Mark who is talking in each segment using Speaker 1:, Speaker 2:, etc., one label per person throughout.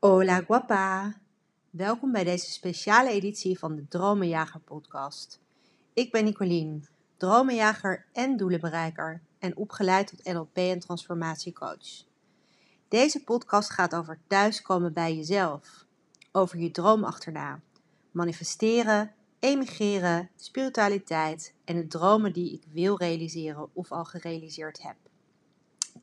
Speaker 1: Hola guapa! Welkom bij deze speciale editie van de Dromenjager podcast. Ik ben Nicolien, dromenjager en doelenbereiker en opgeleid tot NLP en transformatiecoach. Deze podcast gaat over thuiskomen bij jezelf, over je droom achterna, manifesteren, emigreren, spiritualiteit en de dromen die ik wil realiseren of al gerealiseerd heb.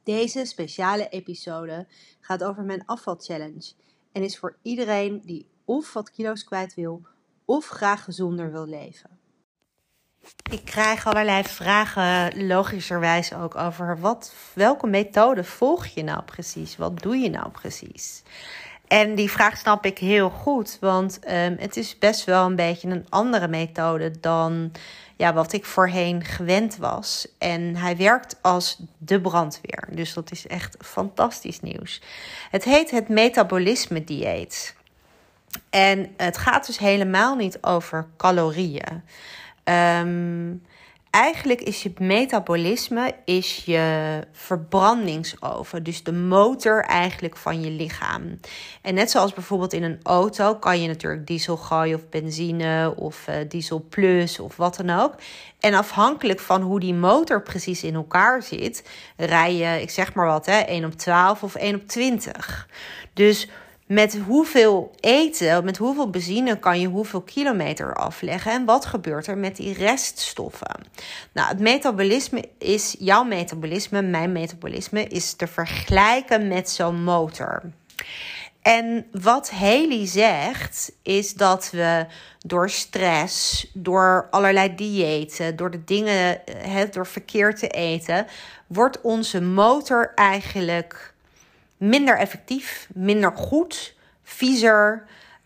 Speaker 1: Deze speciale episode gaat over mijn afvalchallenge en is voor iedereen die of wat kilo's kwijt wil of graag gezonder wil leven. Ik krijg allerlei vragen, logischerwijs ook, over wat, welke methode volg je nou precies? Wat doe je nou precies? En die vraag snap ik heel goed, want um, het is best wel een beetje een andere methode dan ja, wat ik voorheen gewend was. En hij werkt als de brandweer. Dus dat is echt fantastisch nieuws. Het heet het metabolisme dieet. En het gaat dus helemaal niet over calorieën. Um, eigenlijk is je metabolisme is je verbrandingsoven. Dus de motor eigenlijk van je lichaam. En net zoals bijvoorbeeld in een auto kan je natuurlijk diesel gooien of benzine of uh, diesel plus of wat dan ook. En afhankelijk van hoe die motor precies in elkaar zit, rij je, ik zeg maar wat, hè, 1 op 12 of 1 op 20. Dus met hoeveel eten, met hoeveel benzine kan je hoeveel kilometer afleggen en wat gebeurt er met die reststoffen? Nou, het metabolisme is, jouw metabolisme, mijn metabolisme, is te vergelijken met zo'n motor. En wat Haley zegt, is dat we door stress, door allerlei diëten, door de dingen, door verkeerd te eten, wordt onze motor eigenlijk minder effectief, minder goed, viezer.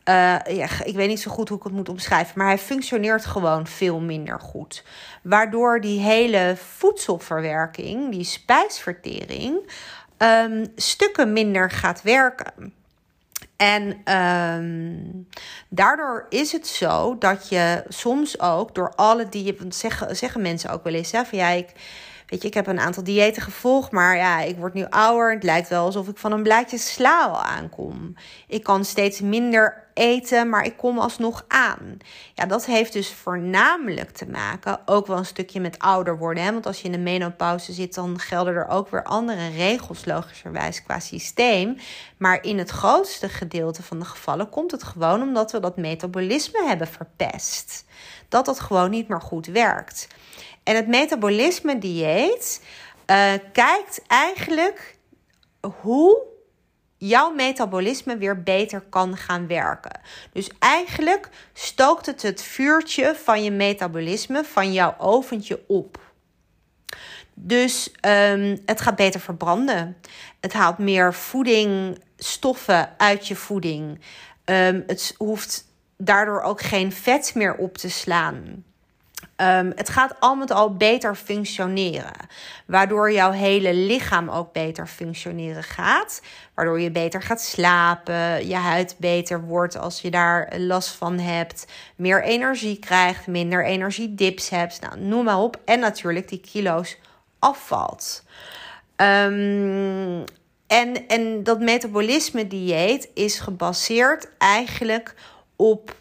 Speaker 1: Uh, ja, ik weet niet zo goed hoe ik het moet omschrijven, maar hij functioneert gewoon veel minder goed. Waardoor die hele voedselverwerking, die spijsvertering, um, stukken minder gaat werken. En um, daardoor is het zo dat je soms ook door alle die zeggen, zeggen mensen ook wel eens, hè, van ja, ik Weet je, ik heb een aantal diëten gevolgd, maar ja, ik word nu ouder. Het lijkt wel alsof ik van een blaadje sla aankom. Ik kan steeds minder eten, maar ik kom alsnog aan. Ja, dat heeft dus voornamelijk te maken, ook wel een stukje met ouder worden. Hè? Want als je in de menopauze zit, dan gelden er ook weer andere regels, logischerwijs, qua systeem. Maar in het grootste gedeelte van de gevallen komt het gewoon omdat we dat metabolisme hebben verpest. Dat dat gewoon niet meer goed werkt. En het metabolisme dieet uh, kijkt eigenlijk hoe jouw metabolisme weer beter kan gaan werken. Dus eigenlijk stookt het het vuurtje van je metabolisme, van jouw oventje op. Dus um, het gaat beter verbranden. Het haalt meer voedingstoffen uit je voeding. Um, het hoeft daardoor ook geen vet meer op te slaan. Um, het gaat al met al beter functioneren. Waardoor jouw hele lichaam ook beter functioneren gaat. Waardoor je beter gaat slapen, je huid beter wordt als je daar last van hebt. Meer energie krijgt, minder energiedips hebt. Nou, noem maar op. En natuurlijk die kilo's afvalt. Um, en, en dat metabolisme dieet is gebaseerd eigenlijk op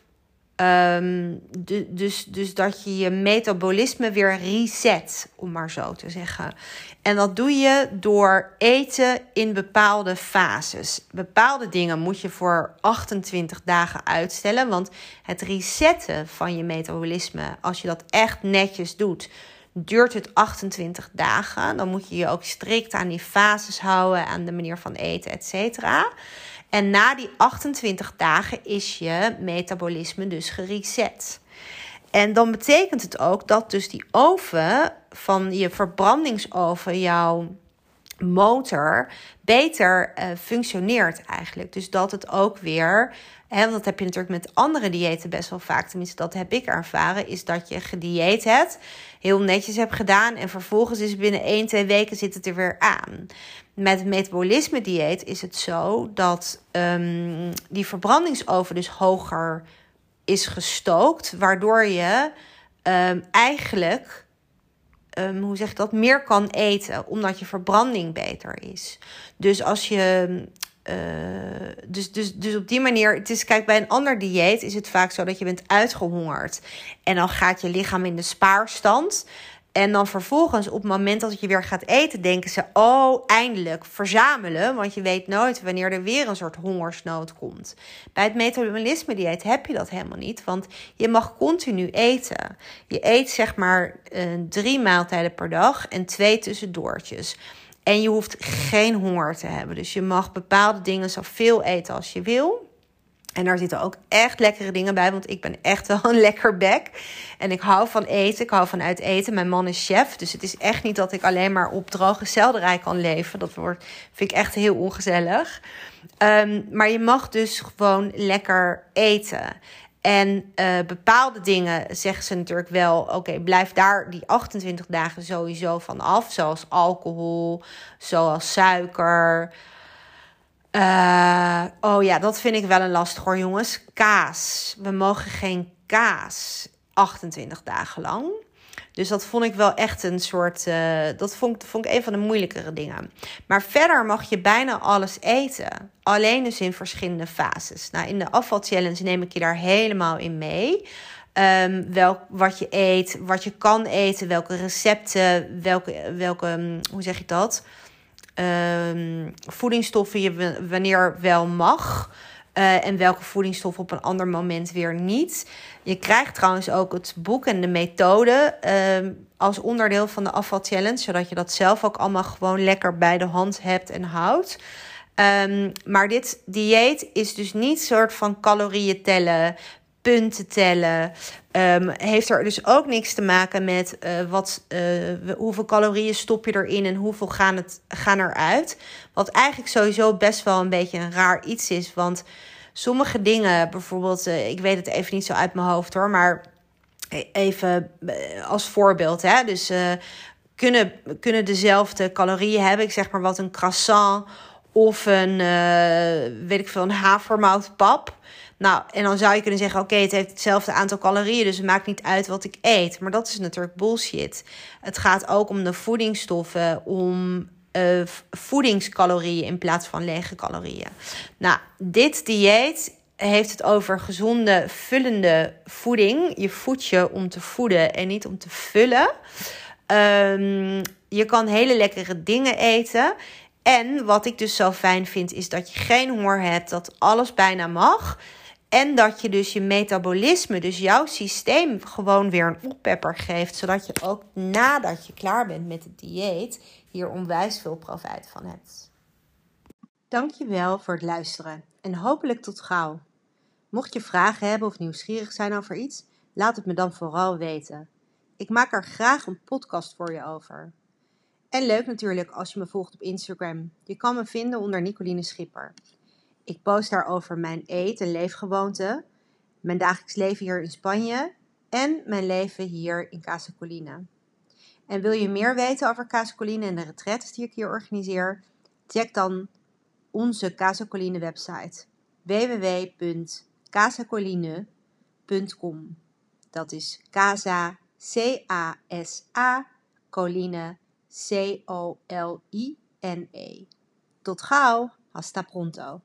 Speaker 1: Um, dus, dus dat je je metabolisme weer reset, om maar zo te zeggen. En dat doe je door eten in bepaalde fases. Bepaalde dingen moet je voor 28 dagen uitstellen. Want het resetten van je metabolisme, als je dat echt netjes doet, duurt het 28 dagen. Dan moet je je ook strikt aan die fases houden, aan de manier van eten, et cetera. En na die 28 dagen is je metabolisme dus gereset. En dan betekent het ook dat dus die oven van je verbrandingsoven, jouw motor, beter uh, functioneert eigenlijk. Dus dat het ook weer, hè, dat heb je natuurlijk met andere diëten best wel vaak, tenminste dat heb ik ervaren, is dat je gedieet hebt, heel netjes hebt gedaan en vervolgens is binnen 1, 2 weken zit het er weer aan. Met metabolisme dieet is het zo dat um, die verbrandingsoven dus hoger is gestookt, waardoor je um, eigenlijk, um, hoe zeg ik dat, meer kan eten, omdat je verbranding beter is. Dus als je dus, dus, dus op die manier, het is, kijk, bij een ander dieet is het vaak zo dat je bent uitgehongerd. En dan gaat je lichaam in de spaarstand. En dan vervolgens, op het moment dat je weer gaat eten, denken ze: Oh, eindelijk verzamelen. Want je weet nooit wanneer er weer een soort hongersnood komt. Bij het metabolisme-dieet heb je dat helemaal niet. Want je mag continu eten. Je eet zeg maar uh, drie maaltijden per dag en twee tussendoortjes. En je hoeft geen honger te hebben. Dus je mag bepaalde dingen zoveel eten als je wil. En daar zitten ook echt lekkere dingen bij, want ik ben echt wel een lekker bek. En ik hou van eten, ik hou van uit eten. Mijn man is chef, dus het is echt niet dat ik alleen maar op droge selderij kan leven. Dat wordt, vind ik echt heel ongezellig. Um, maar je mag dus gewoon lekker eten. En uh, bepaalde dingen zeggen ze natuurlijk wel: oké, blijf daar die 28 dagen sowieso van af. Zoals alcohol, zoals suiker. Uh, oh ja, dat vind ik wel een lastig hoor, jongens. Kaas. We mogen geen kaas 28 dagen lang. Dus dat vond ik wel echt een soort. Uh, dat vond, vond ik een van de moeilijkere dingen. Maar verder mag je bijna alles eten. Alleen dus in verschillende fases. Nou, in de afvalchallenge neem ik je daar helemaal in mee. Um, wat je eet, wat je kan eten, welke recepten, welke, welke hoe zeg je dat? Um, voedingsstoffen je wanneer wel mag. Uh, en welke voedingsstoffen op een ander moment weer niet. Je krijgt trouwens ook het boek en de methode uh, als onderdeel van de afval challenge, zodat je dat zelf ook allemaal gewoon lekker bij de hand hebt en houdt. Um, maar dit dieet is dus niet soort van calorieën tellen, punten tellen. Um, heeft er dus ook niks te maken met uh, wat, uh, hoeveel calorieën stop je erin en hoeveel gaan, het, gaan eruit. Wat eigenlijk sowieso best wel een beetje een raar iets is. Want sommige dingen, bijvoorbeeld, uh, ik weet het even niet zo uit mijn hoofd hoor, maar even als voorbeeld. Hè? Dus kunnen, kunnen dezelfde calorieën hebben. Ik zeg maar wat een croissant of een, weet ik veel, een havermoutpap. Nou, en dan zou je kunnen zeggen: oké, het heeft hetzelfde aantal calorieën, dus het maakt niet uit wat ik eet. Maar dat is natuurlijk bullshit. Het gaat ook om de voedingsstoffen, om uh, voedingscalorieën in plaats van lege calorieën. Nou, dit dieet heeft het over gezonde, vullende voeding. Je voedt je om te voeden en niet om te vullen. Um, je kan hele lekkere dingen eten. En wat ik dus zo fijn vind, is dat je geen honger hebt, dat alles bijna mag. En dat je dus je metabolisme, dus jouw systeem, gewoon weer een oppepper geeft. Zodat je ook nadat je klaar bent met het dieet, hier onwijs veel profijt van hebt. Dankjewel voor het luisteren en hopelijk tot gauw. Mocht je vragen hebben of nieuwsgierig zijn over iets, laat het me dan vooral weten. Ik maak er graag een podcast voor je over. En leuk natuurlijk als je me volgt op Instagram. Je kan me vinden onder Nicoline Schipper. Ik post daarover mijn eet- en leefgewoonten, mijn dagelijks leven hier in Spanje en mijn leven hier in Casa Colina. En wil je meer weten over Casa Colina en de retreats die ik hier organiseer? Check dan onze Casa Colina website www.casacoline.com. Dat is Casa, C-A-S-A, Coline, C-O-L-I-N-E. Tot gauw, hasta pronto.